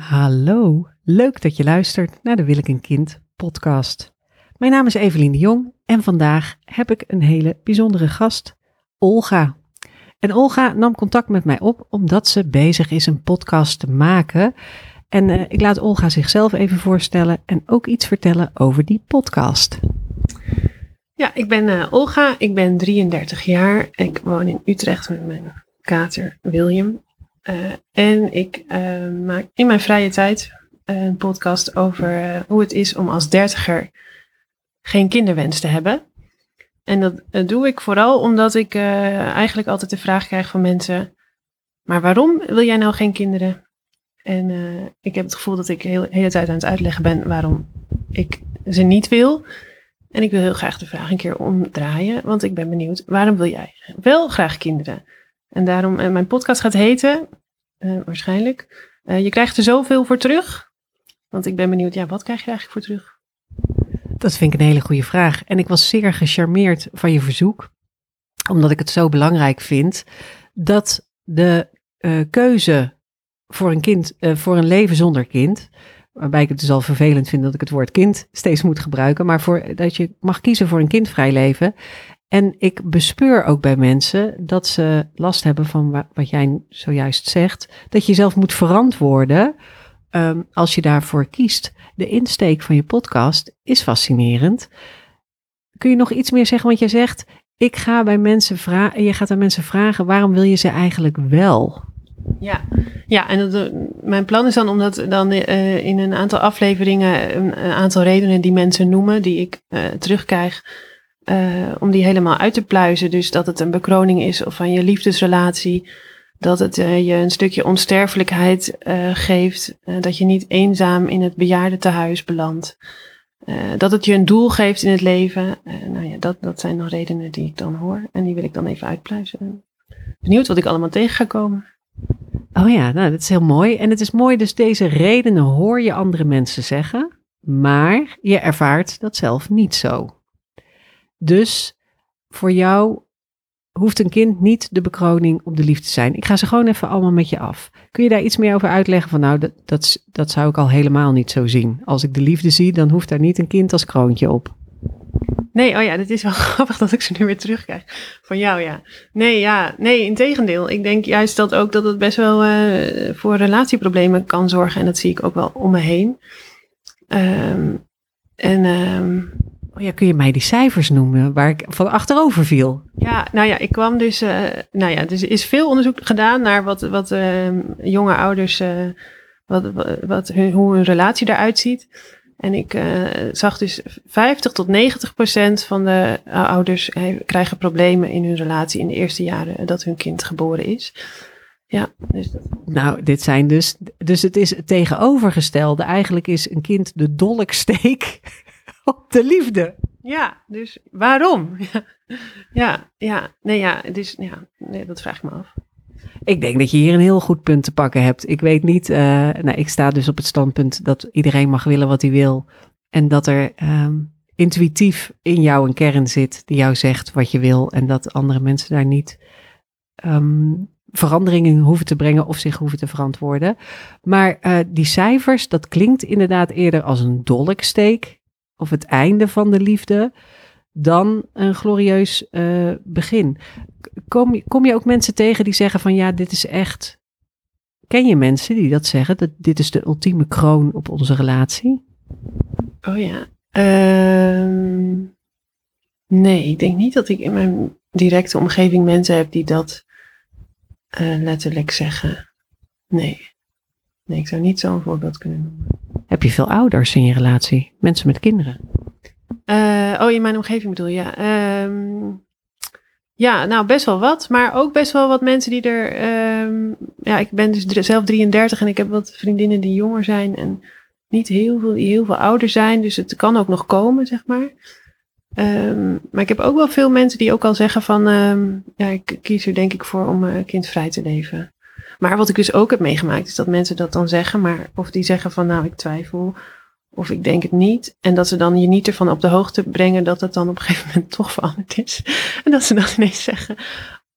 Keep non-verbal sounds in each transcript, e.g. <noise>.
Hallo, leuk dat je luistert naar de Wil ik een kind podcast. Mijn naam is Evelien de Jong en vandaag heb ik een hele bijzondere gast, Olga. En Olga nam contact met mij op omdat ze bezig is een podcast te maken. En uh, ik laat Olga zichzelf even voorstellen en ook iets vertellen over die podcast. Ja, ik ben uh, Olga, ik ben 33 jaar. Ik woon in Utrecht met mijn kater William. Uh, en ik uh, maak in mijn vrije tijd een podcast over hoe het is om als dertiger geen kinderwens te hebben. En dat doe ik vooral omdat ik eigenlijk altijd de vraag krijg van mensen: maar waarom wil jij nou geen kinderen? En ik heb het gevoel dat ik de hele, hele tijd aan het uitleggen ben waarom ik ze niet wil. En ik wil heel graag de vraag een keer omdraaien, want ik ben benieuwd: waarom wil jij wel graag kinderen? En daarom, en mijn podcast gaat heten, uh, waarschijnlijk, uh, je krijgt er zoveel voor terug. Want ik ben benieuwd, ja, wat krijg je eigenlijk voor terug? Dat vind ik een hele goede vraag. En ik was zeer gecharmeerd van je verzoek, omdat ik het zo belangrijk vind dat de keuze voor een kind, voor een leven zonder kind, waarbij ik het dus al vervelend vind dat ik het woord kind steeds moet gebruiken, maar voor, dat je mag kiezen voor een kindvrij leven. En ik bespeur ook bij mensen dat ze last hebben van wat jij zojuist zegt, dat je zelf moet verantwoorden um, als je daarvoor kiest. De insteek van je podcast is fascinerend. Kun je nog iets meer zeggen? Want je zegt, ik ga bij mensen vragen, je gaat aan mensen vragen, waarom wil je ze eigenlijk wel? Ja, ja en dat, mijn plan is dan om dat dan uh, in een aantal afleveringen, een, aantal redenen die mensen noemen, die ik uh, terugkrijg, uh, om die helemaal uit te pluizen. Dus dat het een bekroning is of van je liefdesrelatie. Dat het uh, je een stukje onsterfelijkheid uh, geeft. dat je niet eenzaam in het bejaardentehuis belandt. dat het je een doel geeft in het leven. nou ja, dat, dat zijn nog redenen die ik dan hoor. En die wil ik dan even uitpluizen. Benieuwd wat ik allemaal tegen ga komen. Oh ja, nou dat is heel mooi. En het is mooi, dus deze redenen hoor je andere mensen zeggen. Maar je ervaart dat zelf niet zo. Dus voor jou hoeft een kind niet de bekroning op de liefde te zijn. Ik ga ze gewoon even allemaal met je af. Kun je daar iets meer over uitleggen? Van nou, dat, dat, dat zou ik al helemaal niet zo zien. Als ik de liefde zie, dan hoeft daar niet een kind als kroontje op. Nee, oh ja, het is wel <laughs> grappig dat ik ze nu weer terugkrijg van jou, ja. Nee, ja, nee, in tegendeel. Ik denk juist dat ook dat het best wel uh, voor relatieproblemen kan zorgen. En dat zie ik ook wel om me heen. Um, en um, Oh ja, kun je mij die cijfers noemen waar ik van achterover viel? Ja, nou ja, ik kwam dus. Uh, nou ja, dus er is veel onderzoek gedaan naar wat, wat uh, jonge ouders. Uh, wat, wat, hun, hoe hun relatie eruit ziet. En ik zag dus 50 tot 90 procent van de ouders krijgen problemen in hun relatie in de eerste jaren dat hun kind geboren is. Ja, dus dat... Nou, dit zijn dus. Dus het is het tegenovergestelde. Eigenlijk is een kind de dolksteek <laughs> op de liefde. Ja, dus waarom? <laughs> Ja, ja, nee, ja, dus, ja nee, dat vraag ik me af. Ik denk dat je hier een heel goed punt te pakken hebt. Ik weet niet, uh, nou, ik sta dus op het standpunt dat iedereen mag willen wat hij wil. En dat er um, intuïtief in jou een kern zit die jou zegt wat je wil. En dat andere mensen daar niet um, veranderingen hoeven te brengen of zich hoeven te verantwoorden. Maar uh, die cijfers, dat klinkt inderdaad eerder als een dolksteek of het einde van de liefde dan een glorieus uh, begin. Kom, kom je ook mensen tegen die zeggen van ja, dit is echt. Ken je mensen die dat zeggen? Dat dit is de ultieme kroon op onze relatie? Oh ja. Uh, nee, ik denk niet dat ik in mijn directe omgeving mensen heb die dat uh, letterlijk zeggen. Nee. Nee, ik zou niet zo'n voorbeeld kunnen noemen. Heb je veel ouders in je relatie? Mensen met kinderen? Uh, oh, in mijn omgeving bedoel je? Ja. Um, ja, nou best wel wat. Maar ook best wel wat mensen die er... Um, ja, ik ben dus zelf 33 en ik heb wat vriendinnen die jonger zijn. En niet heel veel heel veel ouder zijn. Dus het kan ook nog komen, zeg maar. Um, maar ik heb ook wel veel mensen die ook al zeggen van... ja, ik kies er denk ik voor om uh, kindvrij te leven. Maar wat ik dus ook heb meegemaakt, is dat mensen dat dan zeggen, maar of die zeggen van nou ik twijfel, of ik denk het niet. En dat ze dan je niet ervan op de hoogte brengen dat het dan op een gegeven moment toch veranderd is. En dat ze dan ineens zeggen,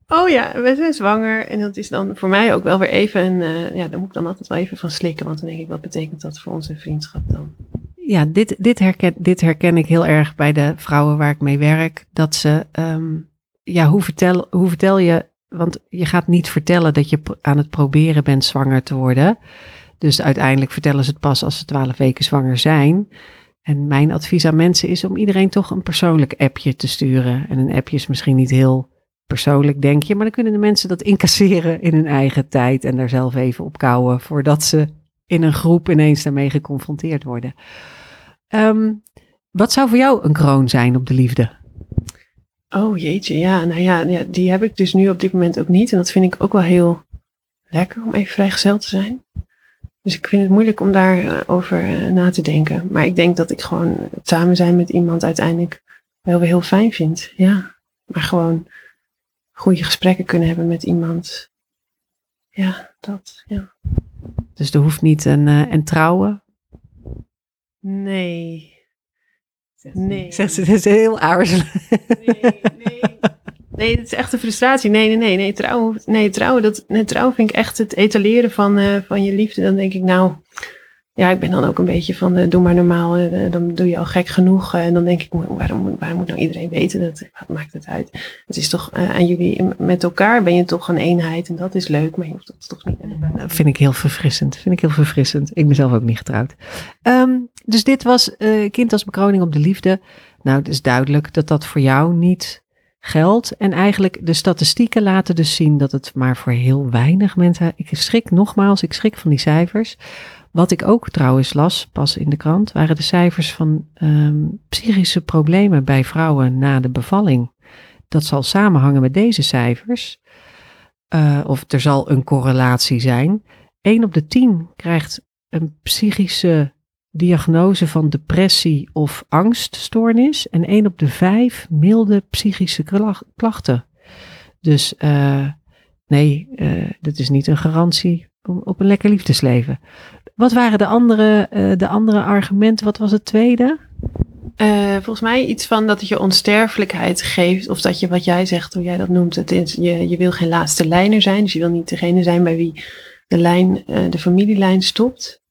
Oh ja, we zijn zwanger. En dat is dan voor mij ook wel weer even een. Uh, ja, daar moet ik dan altijd wel even van slikken. Want dan denk ik, wat betekent dat voor onze vriendschap dan? Ja, dit, dit, herken, dit herken ik heel erg bij de vrouwen waar ik mee werk. Dat ze. Um, ja, hoe vertel, hoe vertel je. Want je gaat niet vertellen dat je aan het proberen bent zwanger te worden. Dus uiteindelijk vertellen ze het pas als ze twaalf weken zwanger zijn. En mijn advies aan mensen is om iedereen toch een persoonlijk appje te sturen. En een appje is misschien niet heel persoonlijk, denk je, maar dan kunnen de mensen dat incasseren in hun eigen tijd en daar zelf even op kouwen voordat ze in een groep ineens daarmee geconfronteerd worden. Ehm, wat zou voor jou een kroon zijn op de liefde? Oh jeetje, ja, nou ja, ja, die heb ik dus nu op dit moment ook niet. En dat vind ik ook wel heel lekker om even vrijgezel te zijn. Dus ik vind het moeilijk om daarover over eh, na te denken. Maar ik denk dat ik gewoon het samen zijn met iemand uiteindelijk wel weer heel fijn vind. Ja, maar gewoon goede gesprekken kunnen hebben met iemand. Ja, dat, ja. Dus er hoeft niet een, uh, en trouwen? Nee. Nee. Zegt ze, het is heel aarzelen. Nee, nee. Nee, het is echt een frustratie. Nee, nee, nee. Nee, trouwen, nee, trouwen, dat, nee, trouwen vind ik echt het etaleren van, uh, van je liefde. Dan denk ik, nou, ja, ik ben dan ook een beetje van, uh, doe maar normaal, uh, dan doe je al gek genoeg. en dan denk ik, waarom, waarom moet nou iedereen weten? Dat, wat maakt het uit? Het is toch aan jullie, met elkaar ben je toch een eenheid en dat is leuk, maar je hoeft dat toch niet. Dat vind ik heel verfrissend. Vind ik heel verfrissend. Ik ben zelf ook niet getrouwd. Um, dus dit was Kind als bekroning op de liefde. Nou, het is duidelijk dat dat voor jou niet geldt. En eigenlijk de statistieken laten dus zien dat het maar voor heel weinig mensen. Ik schrik nogmaals, ik schrik van die cijfers. Wat ik ook trouwens las, pas in de krant, waren de cijfers van um, psychische problemen bij vrouwen na de bevalling. Dat zal samenhangen met deze cijfers. Uh, of er zal een correlatie zijn. 1 op de 10 krijgt een psychische diagnose van depressie of angststoornis en 1 op de 5 milde psychische klachten. Dus uh, nee, uh, dat is niet een garantie op een lekker liefdesleven. Wat waren de andere, uh, de andere argumenten? Wat was het tweede? volgens mij iets van dat het je onsterfelijkheid geeft. Of dat je, wat jij zegt, hoe jij dat noemt, het je, je wil geen laatste lijner zijn. Dus je wil niet degene zijn bij wie de lijn, de familielijn stopt.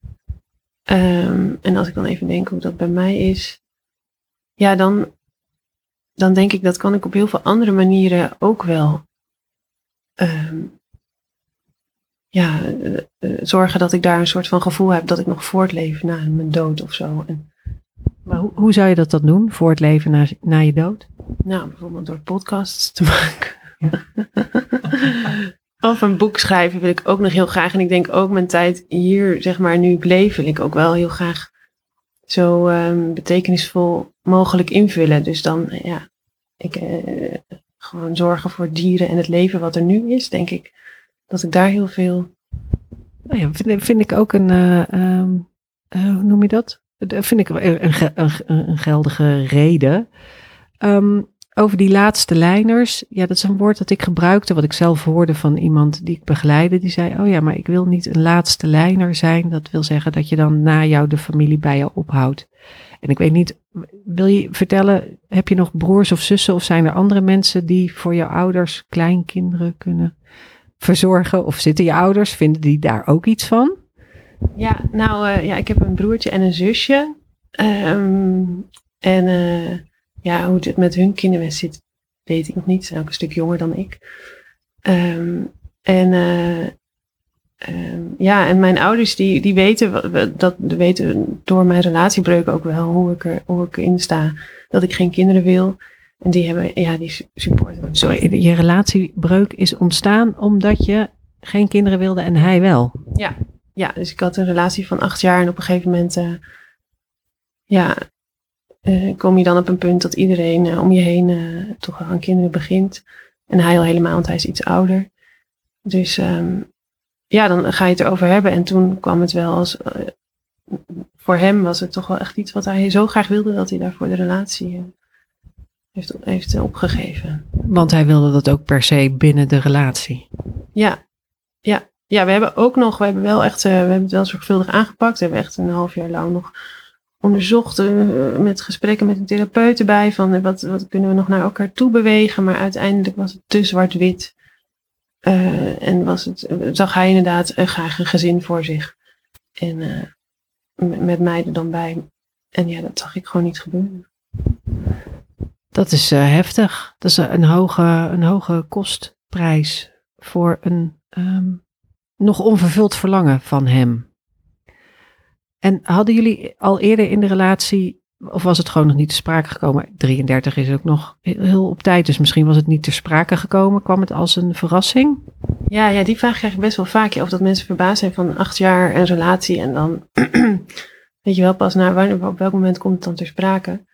Um, en als ik dan even denk hoe dat bij mij is, ja, dan, dan denk ik dat kan ik op heel veel andere manieren ook wel. Um, ja, uh, uh, zorgen dat ik daar een soort van gevoel heb dat ik nog voortleef na mijn dood of zo. En, maar hoe, hoe zou je dat dan doen, voortleven na, na je dood? Nou, bijvoorbeeld door podcasts te <laughs> maken. Ja. <laughs> Of een boek schrijven wil ik ook nog heel graag. En ik denk ook mijn tijd hier, zeg maar, nu ik leef, wil ik ook wel heel graag zo um, betekenisvol mogelijk invullen. Dus dan, ja, ik uh, gewoon zorgen voor dieren en het leven wat er nu is, denk ik dat ik daar heel veel. Nou ja, vind, vind ik ook een, uh, um, uh, hoe noem je dat? Dat vind ik een, een, een, een geldige reden. Um, over die laatste lijners, ja, dat is een woord dat ik gebruikte, wat ik zelf hoorde van iemand die ik begeleide. Die zei, oh ja, maar ik wil niet een laatste lijner zijn. Dat wil zeggen dat je dan na jou de familie bij je ophoudt. En ik weet niet, wil je vertellen, heb je nog broers of zussen of zijn er andere mensen die voor je ouders kleinkinderen kunnen verzorgen? Of zitten je ouders, vinden die daar ook iets van? Ja, nou uh, ja, ik heb een broertje en een zusje. Um, en... Uh, ja, hoe het met hun kinderwens zit, weet ik nog niet. Ze zijn ook een stuk jonger dan ik. Um, en uh, um, ja, en mijn ouders die, die weten, dat, weten door mijn relatiebreuk ook wel hoe ik, er, hoe ik erin sta. Dat ik geen kinderen wil. En die hebben, ja, die supporten. Sorry, je relatiebreuk is ontstaan omdat je geen kinderen wilde en hij wel. Ja, ja dus ik had een relatie van acht jaar en op een gegeven moment, uh, ja, uh, kom je dan op een punt dat iedereen uh, om je heen uh, toch aan kinderen begint. En hij al helemaal, want hij is iets ouder. Dus um, ja, dan ga je het erover hebben. En toen kwam het wel als. voor hem was het toch wel echt iets wat hij zo graag wilde dat hij daarvoor de relatie heeft, heeft opgegeven. Want hij wilde dat ook per se binnen de relatie. Ja, ja. Ja, we hebben ook nog, we hebben wel echt, we hebben het wel zorgvuldig aangepakt. We hebben echt een half jaar lang nog onderzocht uh, met gesprekken met een therapeut erbij van uh, wat, wat kunnen we nog naar elkaar toe bewegen. Maar uiteindelijk was het te zwart-wit. Uh, en was het, zag hij inderdaad graag een gezin voor zich. En met mij er dan bij. En ja, dat zag ik gewoon niet gebeuren. Dat is heftig. Dat is een hoge, een hoge kostprijs voor een um, nog onvervuld verlangen van hem. En hadden jullie al eerder in de relatie, of was het gewoon nog niet te sprake gekomen? 33 is ook nog heel op tijd, dus misschien was het niet ter sprake gekomen. Kwam het als een verrassing? Ja, ja die vraag krijg ik best wel vaak. Of dat mensen verbaasd zijn van acht jaar een relatie en dan <clears throat> weet je wel pas naar wanneer, op welk moment komt het dan ter sprake.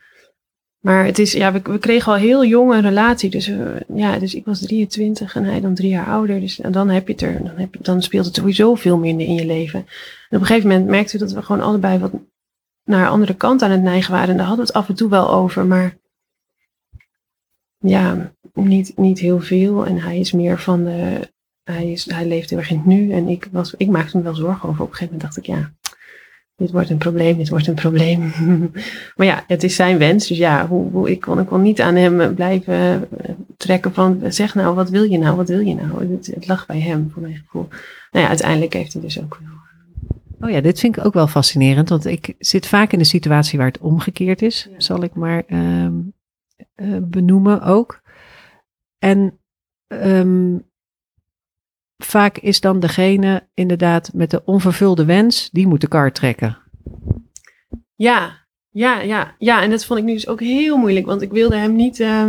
Maar het is, ja, we, we kregen al heel jong een relatie. Dus, uh, ja, dus ik was 23 en hij dan drie jaar ouder. Dus en dan heb je het er, dan, heb dan speelt het sowieso veel minder in je leven. En op een gegeven moment merkten we dat we gewoon allebei wat naar andere kant aan het neigen waren. En daar hadden we het af en toe wel over, maar ja, niet, niet heel veel. En hij is meer van de, hij, is, hij leeft heel in nu. En ik, was, ik maakte me wel zorgen over. Op een gegeven moment dacht ik, ja, dit wordt een probleem, dit wordt een probleem. <laughs> maar ja, het is zijn wens. Dus ja, hoe, hoe, ik, kon, ik kon niet aan hem blijven eh, trekken van zeg nou, wat wil je nou, wat wil je nou? Het, het lag bij hem, voor mijn gevoel. Nou ja, uiteindelijk heeft hij dus ook wel. Oh ja, dit vind ik ook wel fascinerend, want ik zit vaak in de situatie waar het omgekeerd is, zal ik maar uh, uh, benoemen ook. En um, vaak is dan degene inderdaad met de onvervulde wens, die moet de kar trekken. Ja, ja, ja, ja. En dat vond ik nu dus ook heel moeilijk, want ik wilde hem niet, uh,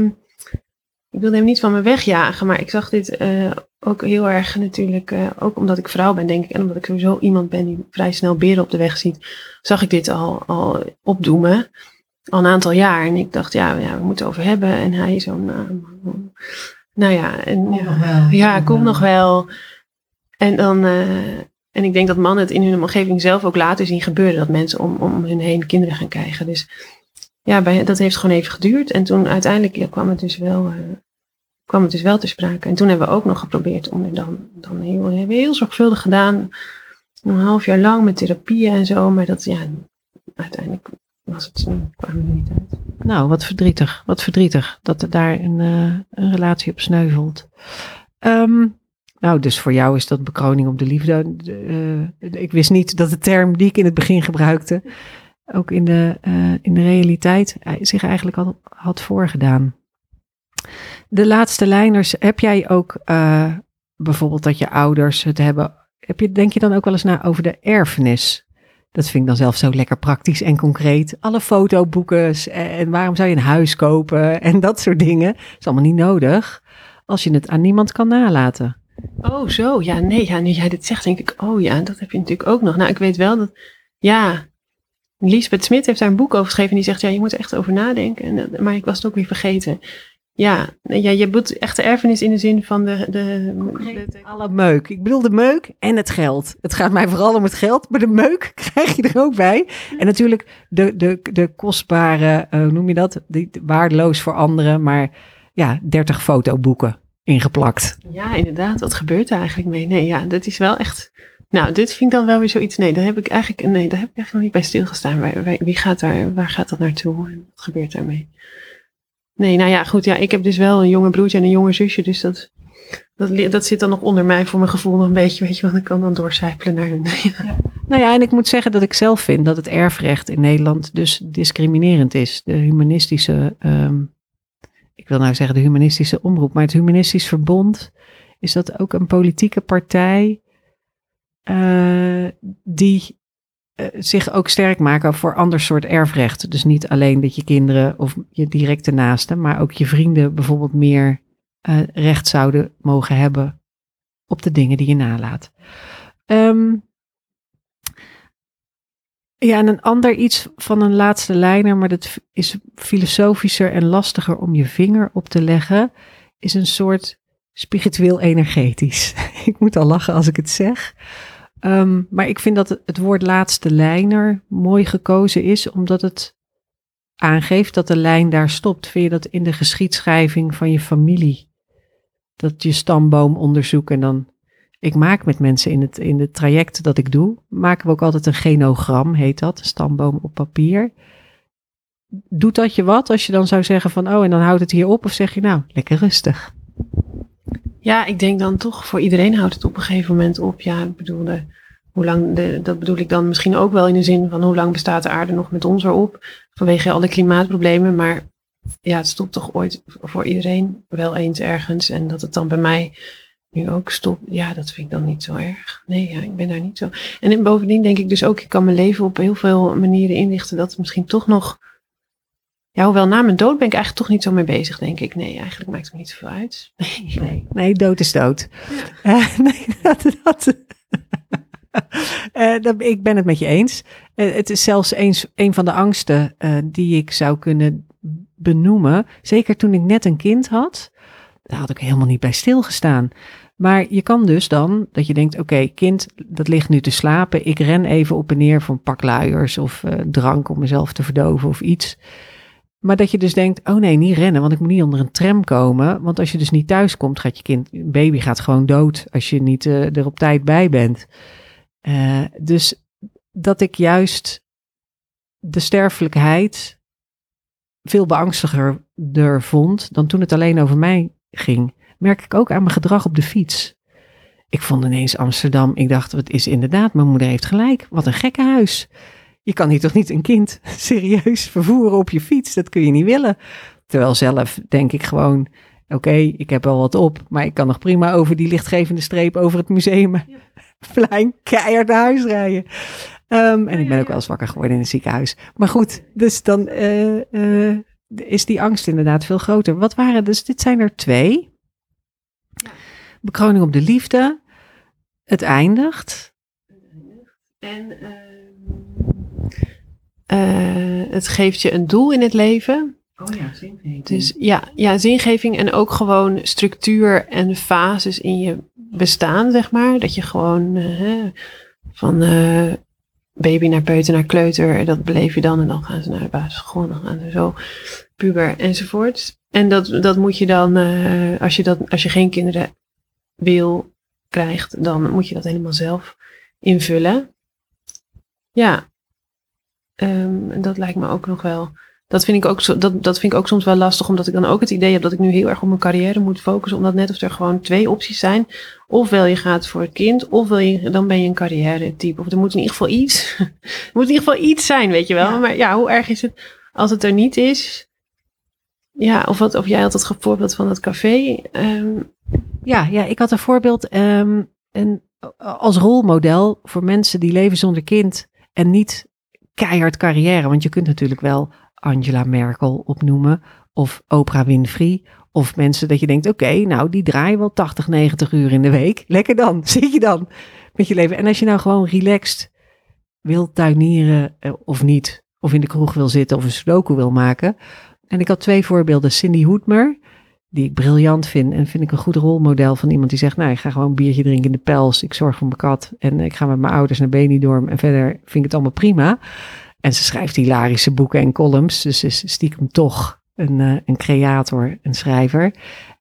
ik wilde hem niet van me wegjagen. Maar ik zag dit uh, ook heel erg natuurlijk, uh, ook omdat ik vrouw ben, denk ik. En omdat ik sowieso iemand ben die vrij snel beren op de weg ziet, zag ik dit al, al opdoemen. Al een aantal jaar. En ik dacht, ja, ja we moeten het over hebben. En hij zo'n nou ja, en, kom ja, ja kom nog wel. En dan, uh, en ik denk dat mannen het in hun omgeving zelf ook laten zien gebeuren. Dat mensen om, om hun heen kinderen gaan krijgen. Dus ja, bij, dat heeft gewoon even geduurd. En toen uiteindelijk ja, kwam het dus wel, uh, kwam het dus wel te sprake. En toen hebben we ook nog geprobeerd om er dan, dan heel, hebben we heel zorgvuldig gedaan. Een half jaar lang met therapieën en zo. Maar dat, ja, uiteindelijk was het. Nou, wat verdrietig. Wat verdrietig dat er daar een, uh, een relatie op sneuvelt. Um, nou, dus voor jou is dat bekroning op de liefde. Uh, ik wist niet dat de term die ik in het begin gebruikte, ook in de, uh, in de realiteit zich eigenlijk al had voorgedaan. De laatste lijners, heb jij ook bijvoorbeeld dat je ouders het hebben, heb je, denk je dan ook wel eens na over de erfenis? Dat vind ik dan zelf zo lekker praktisch en concreet. Alle fotoboeken en waarom zou je een huis kopen <laughs> en dat soort dingen. is allemaal niet nodig als je het aan niemand kan nalaten. Oh, zo. Ja, nee. Ja, nu jij dit zegt, denk ik, oh ja, dat heb je natuurlijk ook nog. Nou, ik weet wel dat, ja, Lisbeth Smit heeft daar een boek over geschreven. En die zegt, ja, je moet er echt over nadenken. En, maar ik was het ook weer vergeten. Ja, ja je bedoelt echte erfenis in de zin van de... de, de, alle meuk. Ik bedoel de meuk en het geld. Het gaat mij vooral om het geld, maar de meuk <laughs> krijg je er ook bij. En natuurlijk de, de, de kostbare, uh, hoe noem je dat? Die, waardeloos voor anderen, maar ja, 30 fotoboeken ingeplakt. Ja, inderdaad. Wat gebeurt er eigenlijk mee? Nee, ja, dat is wel echt. Nou, dit vind ik dan wel weer zoiets. Nee, daar heb ik eigenlijk, nee, daar heb ik eigenlijk nog niet bij stilgestaan. Waar, wie gaat daar, waar gaat dat naartoe en wat gebeurt daarmee? Nee, nou ja, goed. Ja, ik heb dus wel een jonge broertje en een jonge zusje. Dus dat, dat, dat zit dan nog onder mij voor mijn gevoel nog een beetje. Weet je, want ik kan dan doorcijpelen naar hun. Ja. Nou ja, en ik moet zeggen dat ik zelf vind dat het erfrecht in Nederland dus discriminerend is. De humanistische um, ik wil nou zeggen de humanistische omroep, maar het humanistisch verbond, is dat ook een politieke partij uh, die zich ook sterk maken voor ander soort erfrecht. Dus niet alleen dat je kinderen of je directe naasten, maar ook je vrienden bijvoorbeeld meer uh, recht zouden mogen hebben op de dingen die je nalaat. Um, ja, en een ander iets van een laatste lijner, maar dat is filosofischer en lastiger om je vinger op te leggen, is een soort spiritueel energetisch. <laughs> ik moet al lachen als ik het zeg. Um, maar ik vind dat het woord laatste lijner mooi gekozen is, omdat het aangeeft dat de lijn daar stopt. Vind je dat in de geschiedschrijving van je familie? Dat je stamboom onderzoeken en dan ik maak met mensen in het, in het traject dat ik doe, maken we ook altijd een genogram, heet dat, stamboom op papier. Doet dat je wat als je dan zou zeggen van, oh, en dan houdt het hier op? Of zeg je nou, lekker rustig? Ja, ik denk dan toch, voor iedereen houdt het op een gegeven moment op. Ja, ik hoe lang de, dat bedoel ik dan misschien ook wel in de zin van hoe lang bestaat de aarde nog met ons erop. Vanwege alle klimaatproblemen. Maar ja, het stopt toch ooit voor iedereen wel eens ergens. En dat het dan bij mij nu ook stopt, ja, dat vind ik dan niet zo erg. Nee, ja, ik ben daar niet zo. En bovendien denk ik dus ook, ik kan mijn leven op heel veel manieren inrichten dat het misschien toch nog. Ja, hoewel na mijn dood ben ik eigenlijk toch niet zo mee bezig, denk ik. Nee, eigenlijk maakt het me niet zoveel uit. <laughs> Nee, nee, nee dood is dood. Ja. Uh, <laughs> nee, dat, dat, uh, dat, ik ben het met je eens. Uh, het is zelfs eens, een van de angsten die ik zou kunnen benoemen. Zeker toen ik net een kind had. Daar had ik helemaal niet bij stilgestaan. Maar je kan dus dan, dat je denkt, oké, kind, dat ligt nu te slapen. Ik ren even op en neer voor een pak luiers of drank om mezelf te verdoven of iets. Maar dat je dus denkt, oh nee, niet rennen, want ik moet niet onder een tram komen. Want als je dus niet thuis komt, gaat je kind, baby gaat gewoon dood als je niet uh, er op tijd bij bent. Uh, dus dat ik juist de sterfelijkheid veel beangstigender vond dan toen het alleen over mij ging merk ik ook aan mijn gedrag op de fiets. Ik vond ineens Amsterdam, ik dacht, wat is inderdaad, mijn moeder heeft gelijk. Wat een gekke huis. Je kan hier toch niet een kind <laughs> serieus vervoeren op je fiets? Dat kun je niet willen. Terwijl zelf denk ik gewoon, oké, ik heb wel wat op, maar ik kan nog prima over die lichtgevende streep over het museumplein <laughs> keihard naar huis rijden. Um, en ik ben ook wel eens wakker geworden in een ziekenhuis. Maar goed, dus dan uh, uh, is die angst inderdaad veel groter. Wat waren dus, dit zijn er twee. Bekroning op de liefde. Het eindigt. En uh, het geeft je een doel in het leven. Oh ja, zingeving. Dus ja, ja, zingeving en ook gewoon structuur en fases in je bestaan, zeg maar. Dat je gewoon uh, van uh, baby naar peuter naar kleuter, dat beleef je dan. En dan gaan ze naar de basisschool, dan gaan ze zo puber enzovoort. En dat, dat moet je dan, als, je dat, als je geen kinderen wil krijgt, dan moet je dat helemaal zelf invullen. Ja, um, en dat lijkt me ook nog wel. Dat vind, ik ook dat, dat vind ik ook soms wel lastig, omdat ik dan ook het idee heb dat ik nu heel erg op mijn carrière moet focussen. Omdat net of er gewoon twee opties zijn. Ofwel je gaat voor het kind, ofwel je, dan ben je een carrière type. Of er moet in ieder geval iets. <laughs> er moet in ieder geval iets zijn, weet je wel. Maar ja, hoe erg is het als het er niet is? Ja, of, wat, of jij had het voorbeeld van het café. Um, ja, ja, ik had een voorbeeld um, en, als rolmodel voor mensen die leven zonder kind en niet keihard carrière. Want je kunt natuurlijk wel Angela Merkel opnoemen of Oprah Winfrey. Of mensen dat je denkt, oké, nou die draaien wel 80, 90 uur in de week. Lekker dan, <laughs> zit je dan met je leven. En als je nou gewoon relaxed wil tuinieren eh, of niet, of in de kroeg wil zitten of een sudoku wil maken. En ik had twee voorbeelden. Cindy Hoedmer, die ik briljant vind. En vind ik een goed rolmodel van iemand die zegt, nou, ik ga gewoon een biertje drinken in de pels. Ik zorg voor mijn kat en ik ga met mijn ouders naar Benidorm. En verder vind ik het allemaal prima. En ze schrijft hilarische boeken en columns. Dus ze is stiekem toch een, uh, een creator, een schrijver.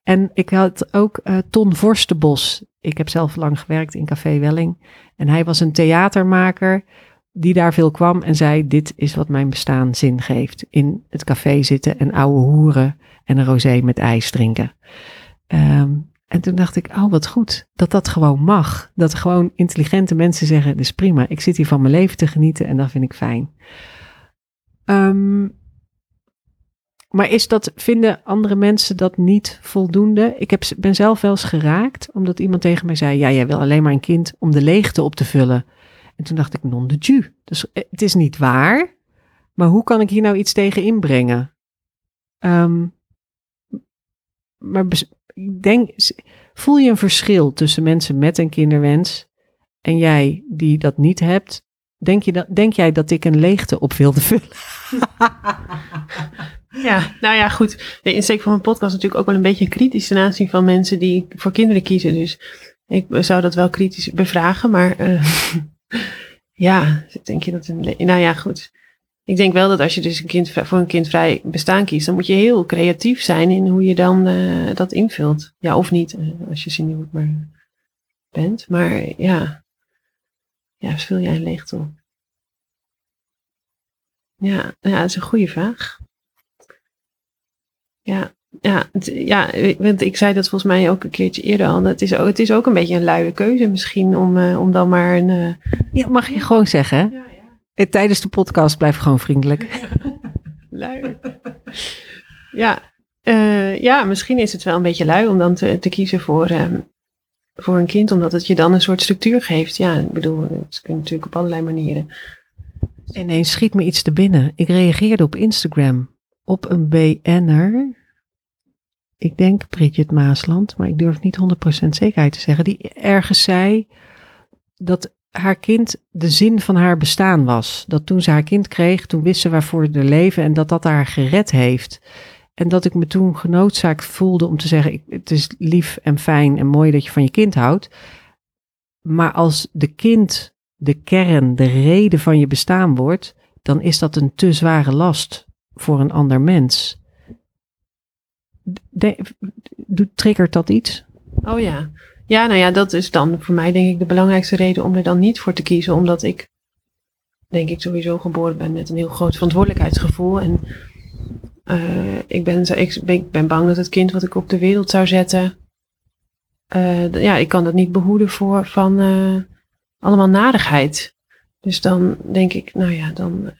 En ik had ook uh, Ton Vorstenbos. Ik heb zelf lang gewerkt in Café Welling. En hij was een theatermaker die daar veel kwam en zei: Dit is wat mijn bestaan zin geeft. In het café zitten en ouwe hoeren en een rosé met ijs drinken. Um, en toen dacht ik: Oh, wat goed dat dat gewoon mag. Dat gewoon intelligente mensen zeggen: Dit is prima, ik zit hier van mijn leven te genieten en dat vind ik fijn. Um, maar is dat, vinden andere mensen dat niet voldoende? Ik heb, ben zelf wel eens geraakt, omdat iemand tegen mij zei: Ja, jij wil alleen maar een kind om de leegte op te vullen. En toen dacht ik, non de. Dus eh, het is niet waar, maar hoe kan ik hier nou iets tegen inbrengen? Um, maar denk, voel je een verschil tussen mensen met een kinderwens en jij die dat niet hebt? Denk, je dat, denk jij dat ik een leegte op wilde vullen? <laughs> ja, nou ja, goed. De insteek van mijn podcast is natuurlijk ook wel een beetje kritisch ten aanzien van mensen die voor kinderen kiezen. Dus ik zou dat wel kritisch bevragen, maar uh, <laughs> ja, denk je dat een. Nou ja, goed. Ik denk wel dat als je dus een kind, voor een kindvrij bestaan kiest, dan moet je heel creatief zijn in hoe je dan uh, dat invult. Ja, of niet, uh, als je senior maar bent. Maar ja, ja, vul jij een leegte op? Ja, ja, dat is een goede vraag. Ja, ja, ja, want ik zei dat volgens mij ook een keertje eerder al. Het is ook, het is ook een beetje een luie keuze misschien om, eh, om dan maar een... eh, Ja, mag je gewoon zeggen. hè? Eh, Tijdens de podcast blijf gewoon vriendelijk. <laughs> lui. ja, eh, ja, misschien is het wel een beetje lui om dan te, te kiezen voor, ehm, voor een kind. Omdat het je dan een soort structuur geeft. Ja, ik bedoel, het kan natuurlijk op allerlei manieren. Ineens schiet me iets te binnen. Ik reageerde op Instagram op een BN'er. Ik denk Bridget Maasland, maar ik durf niet 100% zekerheid te zeggen. Die ergens zei dat haar kind de zin van haar bestaan was. Dat toen ze haar kind kreeg, toen wist ze waarvoor ze leven en dat dat haar gered heeft. En dat ik me toen genoodzaakt voelde om te zeggen: het is lief en fijn en mooi dat je van je kind houdt. Maar als de kind de kern, de reden van je bestaan wordt, dan is dat een te zware last voor een ander mens. De, triggert dat iets? Oh ja. Ja, nou ja, dat is dan voor mij denk ik de belangrijkste reden om er dan niet voor te kiezen. Omdat ik denk ik sowieso geboren ben met een heel groot verantwoordelijkheidsgevoel. En eh, ik, ben, ik, ik ben bang dat het kind wat ik op de wereld zou zetten. eh, ja, ik kan dat niet behoeden voor van eh, allemaal narigheid. Dus dan denk ik, nou ja, dan.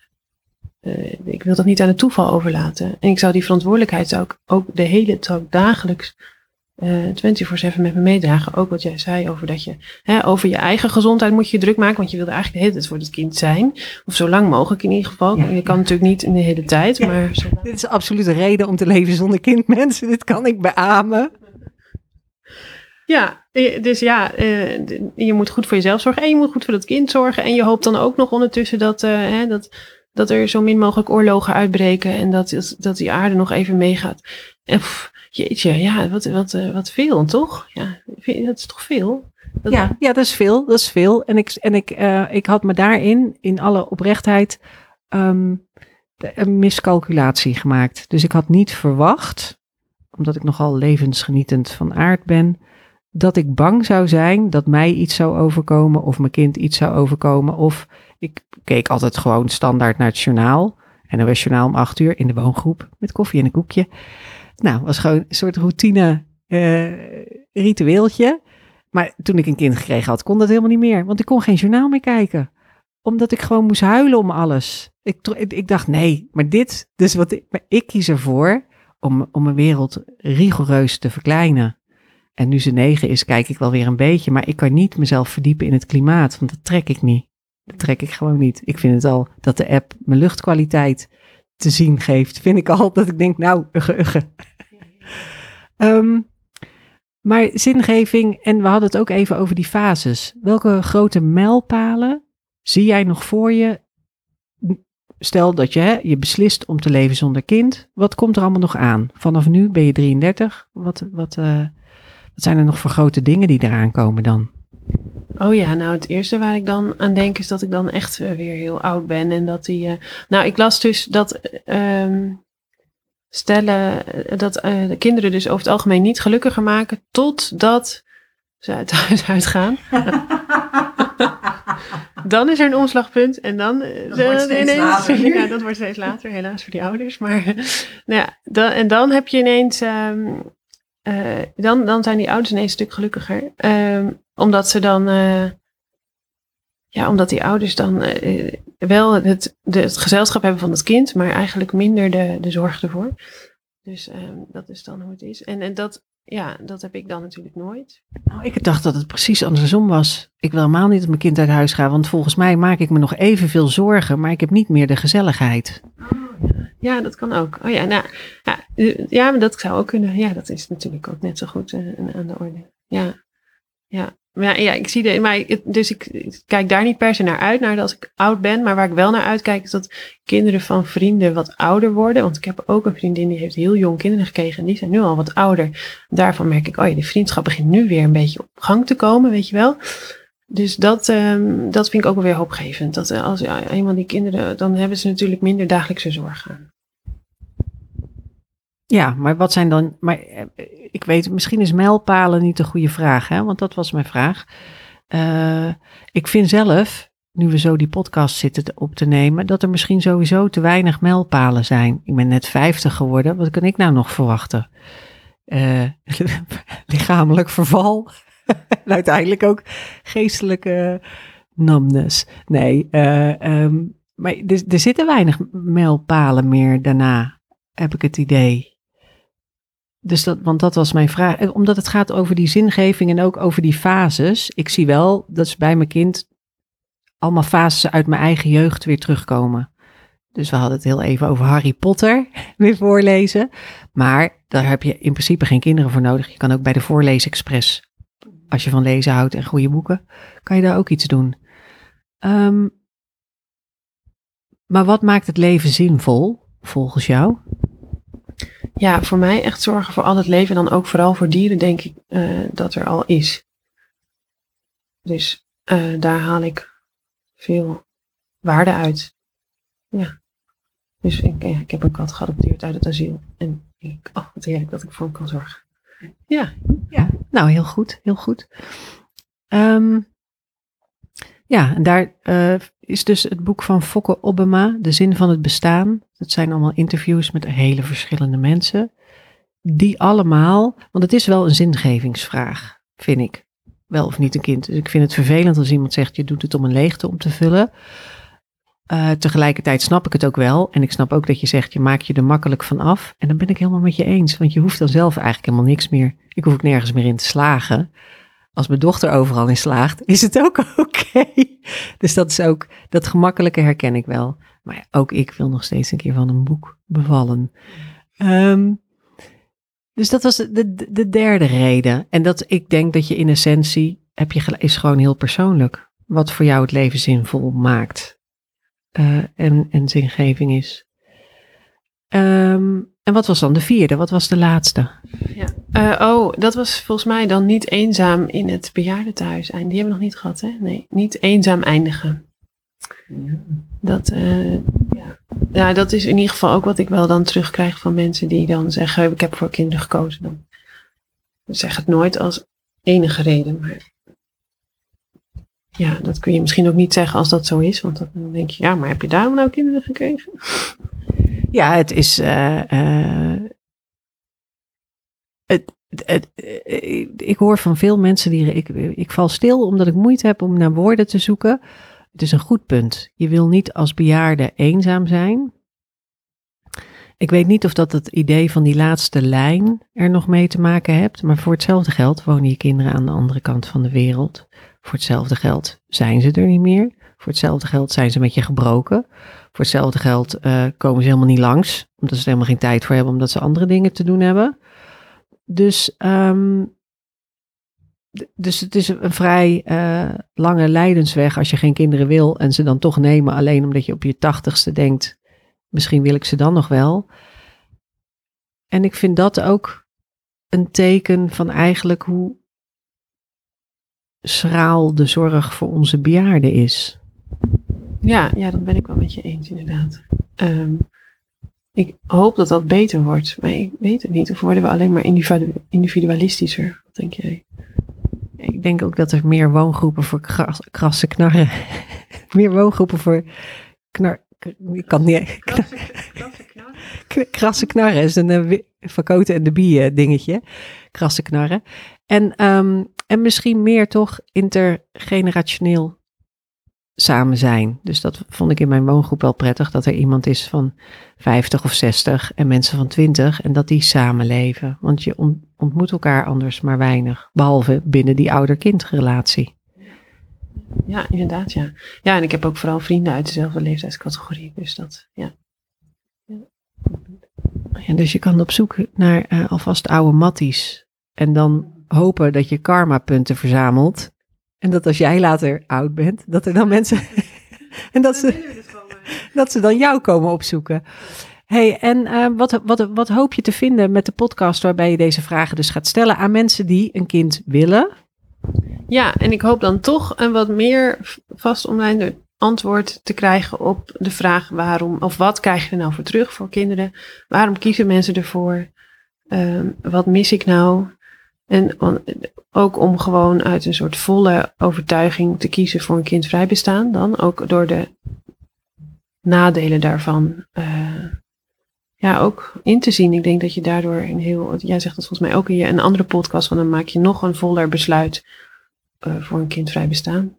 ik wil dat niet aan het toeval overlaten. En ik zou die verantwoordelijkheid ik ook de hele ik dagelijks eh 24-7 met me meedragen. Ook wat jij zei over dat je hè, over je eigen gezondheid moet je druk maken. Want je wilde eigenlijk de hele tijd voor het kind zijn. Of zo lang mogelijk in ieder geval. Ja. Je kan natuurlijk niet in de hele tijd. Maar zo Dit is absoluut een reden om te leven zonder kind, mensen. Dit kan ik beamen. Ja, eh, dus ja, eh, je moet goed voor jezelf zorgen. En je moet goed voor dat kind zorgen. En je hoopt dan ook nog ondertussen dat, hè, dat, dat er zo min mogelijk oorlogen uitbreken. En dat, dat, dat die aarde nog even meegaat. En pff, jeetje, ja, wat, wat, eh, wat veel, toch? Ja, dat is toch veel? Dat- Ja, ja, dat is veel. Dat is veel. En ik, en ik, eh, ik had me daarin, in alle oprechtheid, ehm, een miscalculatie gemaakt. Dus ik had niet verwacht, omdat ik nogal levensgenietend van aard ben, dat ik bang zou zijn dat mij iets zou overkomen of mijn kind iets zou overkomen. Of ik keek altijd gewoon standaard naar het journaal. En dan was journaal om acht uur in de woongroep met koffie en een koekje. Nou, was gewoon een soort routine eh, ritueeltje. Maar toen ik een kind gekregen had, kon dat helemaal niet meer. Want ik kon geen journaal meer kijken. Omdat ik gewoon moest huilen om alles. Ik, ik dacht, nee, maar dit, dus wat ik, maar ik kies ervoor om, om mijn wereld rigoureus te verkleinen. En nu ze negen is, kijk ik wel weer een beetje. Maar ik kan niet mezelf verdiepen in het klimaat, want dat trek ik niet. Dat trek ik gewoon niet. Ik vind het al dat de app mijn luchtkwaliteit te zien geeft. Vind ik al <laughs> dat ik denk, nou, ugge. Ehm, maar zingeving, en we hadden het ook even over die fases. Welke grote mijlpalen zie jij nog voor je? Stel dat je, je beslist om te leven zonder kind. Wat komt er allemaal nog aan? Vanaf nu ben je 33. Wat, wat, eh, wat zijn er nog voor grote dingen die eraan komen dan? Oh ja, nou het eerste waar ik dan aan denk is dat ik dan echt eh, weer heel oud ben. En dat die. eh, nou, ik las dus dat ehm, stellen eh, dat de kinderen dus over het algemeen niet gelukkiger maken totdat ze uit <laughs> huis uitgaan. <laughs> dan is er een omslagpunt en dan, Dat wordt ze- steeds <laughs> later. ja, dat wordt steeds later, helaas voor die ouders. Maar nou ja, dan, en dan heb je ineens, ehm, eh, dan, dan zijn die ouders ineens een stuk gelukkiger. Ehm, omdat ze dan, eh, ja, omdat die ouders dan eh, wel het, de, het gezelschap hebben van het kind, maar eigenlijk minder de, de zorg ervoor. Dus ehm, dat is dan hoe het is. En, en dat, ja, dat heb ik dan natuurlijk nooit. Nou, ik dacht dat het precies andersom was. Ik wil helemaal niet dat mijn kind uit huis gaat, want volgens mij maak ik me nog evenveel zorgen, maar ik heb niet meer de gezelligheid. Ja, dat kan ook. Oh ja, nou, ja, ja, maar dat zou ook kunnen. Ja, dat is natuurlijk ook net zo goed eh, aan de orde. Ja, ja. Ja, ja, ik zie de, maar dus ik, kijk daar niet per se naar uit, naar als ik oud ben. Maar waar ik wel naar uitkijk, is dat kinderen van vrienden wat ouder worden. Want ik heb ook een vriendin die heeft heel jong kinderen gekregen en die zijn nu al wat ouder. Daarvan merk ik, oh ja, die vriendschap begint nu weer een beetje op gang te komen, weet je wel. Dus dat, ehm, dat vind ik ook wel weer hoopgevend. Dat eh, als ja, eenmaal die kinderen, dan hebben ze natuurlijk minder dagelijkse zorg aan. Ja, maar wat zijn dan. Maar eh, ik weet, misschien is mijlpalen niet de goede vraag, hè? Want dat was mijn vraag. Eh, ik vind zelf nu we zo die podcast zitten op te nemen, dat er misschien sowieso te weinig mijlpalen zijn. Ik ben net 50 geworden, wat kan ik nou nog verwachten? Uh, <laughs> lichamelijk verval. en <laughs> uiteindelijk ook geestelijke namnes. Nee, um, maar er, er zitten weinig mijlpalen meer daarna, heb ik het idee. Dus dat, want dat was mijn vraag. Omdat het gaat over die zingeving en ook over die fases. Ik zie wel dat ze bij mijn kind allemaal fases uit mijn eigen jeugd weer terugkomen. Dus we hadden het heel even over Harry Potter <laughs> weer voorlezen. Maar daar heb je in principe geen kinderen voor nodig. Je kan ook bij de Voorleesexpress, als je van lezen houdt en goede boeken, kan je daar ook iets doen. Um, maar wat maakt het leven zinvol, volgens jou? Ja, voor mij echt zorgen voor al het leven en dan ook vooral voor dieren, denk ik, uh, dat er al is. Dus uh, daar haal ik veel waarde uit. Ja. Dus ik, ik heb een kat geadopteerd uit het asiel. En ik, oh, wat heerlijk dat ik voor hem kan zorgen. Ja, ja. nou heel goed, heel goed. Um, ja, en daar uh, is dus het boek van Fokke Obama, De Zin van het Bestaan. Dat zijn allemaal interviews met hele verschillende mensen. Die allemaal, want het is wel een zingevingsvraag, vind ik. Wel of niet een kind. Dus ik vind het vervelend als iemand zegt, je doet het om een leegte om te vullen. Uh, tegelijkertijd snap ik het ook wel. En ik snap ook dat je zegt, je maakt je er makkelijk van af. En dan ben ik helemaal met je eens. Want je hoeft dan zelf eigenlijk helemaal niks meer. Ik hoef ook nergens meer in te slagen als mijn dochter overal in slaagt, is het ook <laughs> oké. Dus dat is ook, dat gemakkelijke herken ik wel. Maar ja, ook ik wil nog steeds een keer van een boek bevallen. Um, dus dat was de, de derde reden. En dat ik denk dat je in essentie, heb je, is gewoon heel persoonlijk. Wat voor jou het leven zinvol maakt. Uh, en, en zingeving is. Um, en wat was dan de vierde? Wat was de laatste? Ja. Uh, oh, dat was volgens mij dan niet eenzaam in het bejaardentehuis. Die hebben we nog niet gehad, hè? Nee, niet eenzaam eindigen. Dat, uh, ja. ja, dat is in ieder geval ook wat ik wel dan terugkrijg van mensen die dan zeggen: Ik heb voor kinderen gekozen. Dan zeg het nooit als enige reden. Maar ja, dat kun je misschien ook niet zeggen als dat zo is. Want dan denk je: Ja, maar heb je daarom nou kinderen gekregen? Ja, het is. Uh, uh, het, het, uh, ik hoor van veel mensen die. Ik, ik val stil omdat ik moeite heb om naar woorden te zoeken. Het is een goed punt. Je wil niet als bejaarde eenzaam zijn. Ik weet niet of dat het idee van die laatste lijn er nog mee te maken hebt. Maar voor hetzelfde geld wonen je kinderen aan de andere kant van de wereld. Voor hetzelfde geld zijn ze er niet meer. Voor hetzelfde geld zijn ze met je gebroken. Voor hetzelfde geld uh, komen ze helemaal niet langs, omdat ze er helemaal geen tijd voor hebben, omdat ze andere dingen te doen hebben. Dus, um, dus het is een vrij uh, lange lijdensweg als je geen kinderen wil en ze dan toch nemen, alleen omdat je op je tachtigste denkt, misschien wil ik ze dan nog wel. En ik vind dat ook een teken van eigenlijk hoe schraal de zorg voor onze bejaarden is. Ja, ja, dat ben ik wel met je eens, inderdaad. Um, ik hoop dat dat beter wordt, maar ik weet het niet. Of worden we alleen maar individualistischer? Wat denk jij? Ik denk ook dat er meer woongroepen voor kras, krassen knarren. <laughs> meer woongroepen voor knar. Ik kan niet. Krassen, knarren. <laughs> Krassen knarren is een uh, verkoten en de bieren dingetje. Krassen knarren. En, um, en misschien meer toch intergenerationeel samen zijn. Dus dat vond ik in mijn woongroep wel prettig, dat er iemand is van 50 of 60 en mensen van 20 en dat die samenleven. Want je ontmoet elkaar anders maar weinig, behalve binnen die ouder-kindrelatie. Ja, inderdaad, ja. Ja, en ik heb ook vooral vrienden uit dezelfde leeftijdscategorie, dus dat, ja. ja. dus je kan op zoek naar uh, alvast oude matties en dan hopen dat je karma-punten verzamelt en dat als jij later oud bent, dat er dan mensen. <laughs> en dat ze, dat ze dan jou komen opzoeken. Hey, en uh, wat, wat, wat hoop je te vinden met de podcast waarbij je deze vragen dus gaat stellen aan mensen die een kind willen? Ja, en ik hoop dan toch een wat meer vast online antwoord te krijgen op de vraag waarom of wat krijg je er nou voor terug voor kinderen? Waarom kiezen mensen ervoor? Uh, wat mis ik nou? En ook om gewoon uit een soort volle overtuiging te kiezen voor een kindvrij bestaan dan. Ook door de nadelen daarvan uh, ja, ook in te zien. Ik denk dat je daardoor een heel, jij zegt dat volgens mij ook in je, een andere podcast, van dan maak je nog een voller besluit uh, voor een kindvrij bestaan.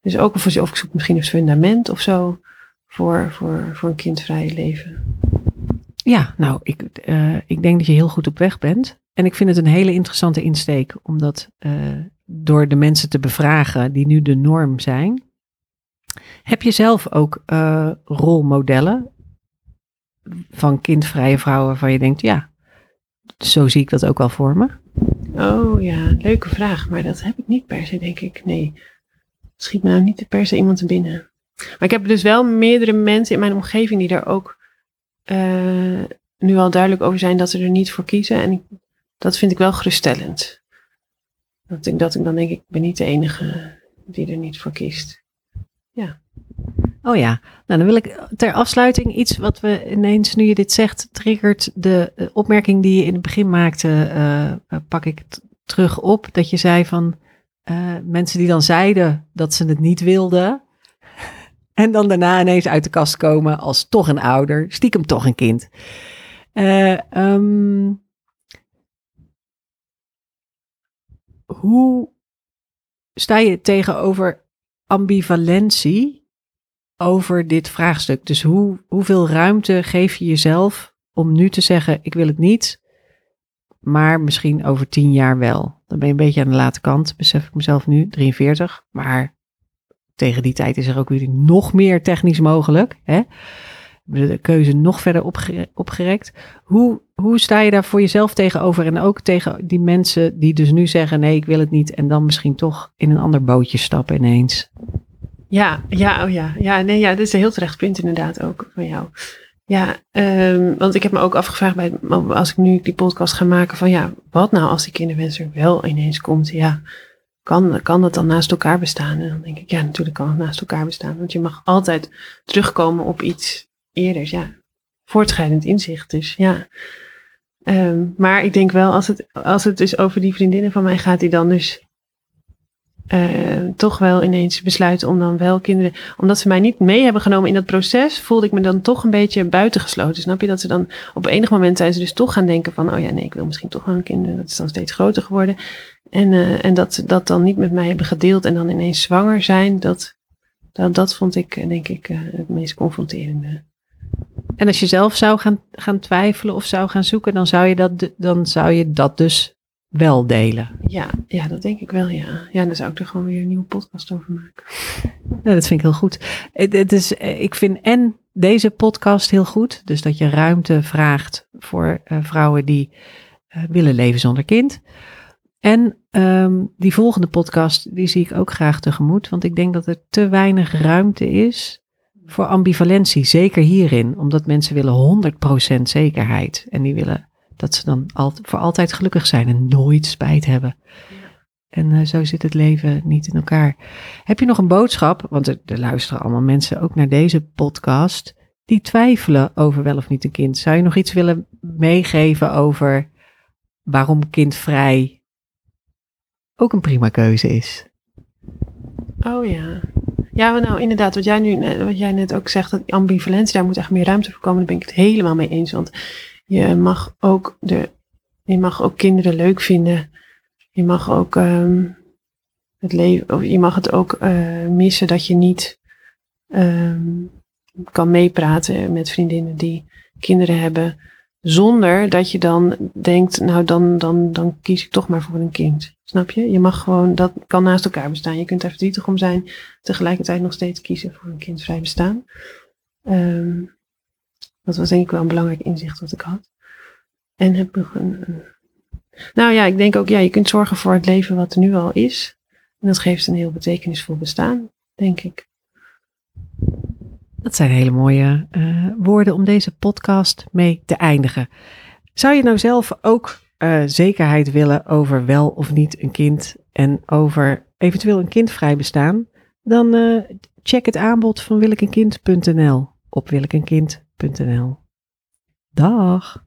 Dus ook of, of ik zoek misschien een fundament of zo voor, voor, voor een kindvrij leven. Ja, nou, ik, uh, ik denk dat je heel goed op weg bent. En ik vind het een hele interessante insteek, omdat uh, door de mensen te bevragen die nu de norm zijn, heb je zelf ook uh, rolmodellen van kindvrije vrouwen waarvan je denkt, ja, zo zie ik dat ook wel voor me? Oh ja, leuke vraag, maar dat heb ik niet per se, denk ik. Nee, schiet me nou niet per se iemand binnen. Maar ik heb dus wel meerdere mensen in mijn omgeving die daar ook uh, nu al duidelijk over zijn dat ze er niet voor kiezen. En ik, dat vind ik wel geruststellend. Dat ik, dat ik dan denk, ik ben niet de enige die er niet voor kiest. Ja. Oh ja, nou dan wil ik ter afsluiting iets wat we ineens, nu je dit zegt, triggert de eh, opmerking die je in het begin maakte, uh, pak ik terug op. Dat je zei van uh, mensen die dan zeiden dat ze het niet wilden. <laughs> En dan daarna ineens uit de kast komen als toch een ouder, stiekem toch een kind. Uh, hoe sta je tegenover ambivalentie over dit vraagstuk? Dus hoe, hoeveel ruimte geef je jezelf om nu te zeggen: ik wil het niet, maar misschien over tien jaar wel? Dan ben je een beetje aan de late kant, besef ik mezelf nu, 43. Maar tegen die tijd is er ook weer nog meer technisch mogelijk. Hè? De keuze nog verder opgere opgerekt. Hoe, hoe sta je daar voor jezelf tegenover? En ook tegen die mensen die dus nu zeggen: nee, ik wil het niet. En dan misschien toch in een ander bootje stappen ineens. Ja, ja, oh ja. Ja, nee, ja, dat is een heel terecht punt inderdaad ook van jou. Ja, um, want ik heb me ook afgevraagd bij, als ik nu die podcast ga maken van ja, wat nou als die kinderwens er wel ineens komt? Ja, kan, kan dat dan naast elkaar bestaan? En dan denk ik, ja, natuurlijk kan het naast elkaar bestaan. Want je mag altijd terugkomen op iets eerder. Ja, voortschrijdend inzicht dus, ja. Um, maar ik denk wel, als het, als het dus over die vriendinnen van mij gaat, die dan dus uh, toch wel ineens besluiten om dan wel kinderen. Omdat ze mij niet mee hebben genomen in dat proces, voelde ik me dan toch een beetje buitengesloten. Snap je dat ze dan op enig moment zijn ze dus toch gaan denken van, oh ja, nee, ik wil misschien toch wel een kind. Dat is dan steeds groter geworden. En, uh, en dat ze dat dan niet met mij hebben gedeeld en dan ineens zwanger zijn, dat, dat, dat vond ik denk ik uh, het meest confronterende. En als je zelf zou gaan, gaan twijfelen of zou gaan zoeken, dan zou je dat, dan zou je dat dus wel delen. Ja, ja, dat denk ik wel, ja. Ja, dan zou ik er gewoon weer een nieuwe podcast over maken. Dat vind ik heel goed. Het, het is, ik vind en deze podcast heel goed. Dus dat je ruimte vraagt voor uh, vrouwen die uh, willen leven zonder kind. En um, die volgende podcast, die zie ik ook graag tegemoet. Want ik denk dat er te weinig ruimte is voor ambivalentie. Zeker hierin. Omdat mensen willen 100% zekerheid. En die willen dat ze dan al, voor altijd gelukkig zijn en nooit spijt hebben. En uh, zo zit het leven niet in elkaar. Heb je nog een boodschap? Want er, luisteren allemaal mensen ook naar deze podcast. Die twijfelen over wel of niet een kind. Zou je nog iets willen meegeven over waarom kindvrij ook een prima keuze is? Oh ja. Ja, nou inderdaad, wat jij, nu, wat jij net ook zegt, dat ambivalentie, daar moet echt meer ruimte voor komen. Daar ben ik het helemaal mee eens. Want je mag ook, de, je mag ook kinderen leuk vinden. Je mag ook um, het leven, of je mag het ook uh, missen dat je niet um, kan meepraten met vriendinnen die kinderen hebben. Zonder dat je dan denkt, nou dan, dan, dan kies ik toch maar voor een kind. Snap je? Je mag gewoon, dat kan naast elkaar bestaan. Je kunt er verdrietig om zijn, tegelijkertijd nog steeds kiezen voor een kindvrij bestaan. Um, dat was denk ik wel een belangrijk inzicht wat ik had. En heb nog een, een, Nou ja, ik denk ook, ja, je kunt zorgen voor het leven wat er nu al is. En dat geeft een heel betekenisvol bestaan, denk ik. Dat zijn hele mooie uh, woorden om deze podcast mee te eindigen. Zou je nou zelf ook uh, zekerheid willen over wel of niet een kind en over eventueel een kindvrij bestaan? Dan uh, check het aanbod van willekenkind.nl op willekenkind.nl. Dag!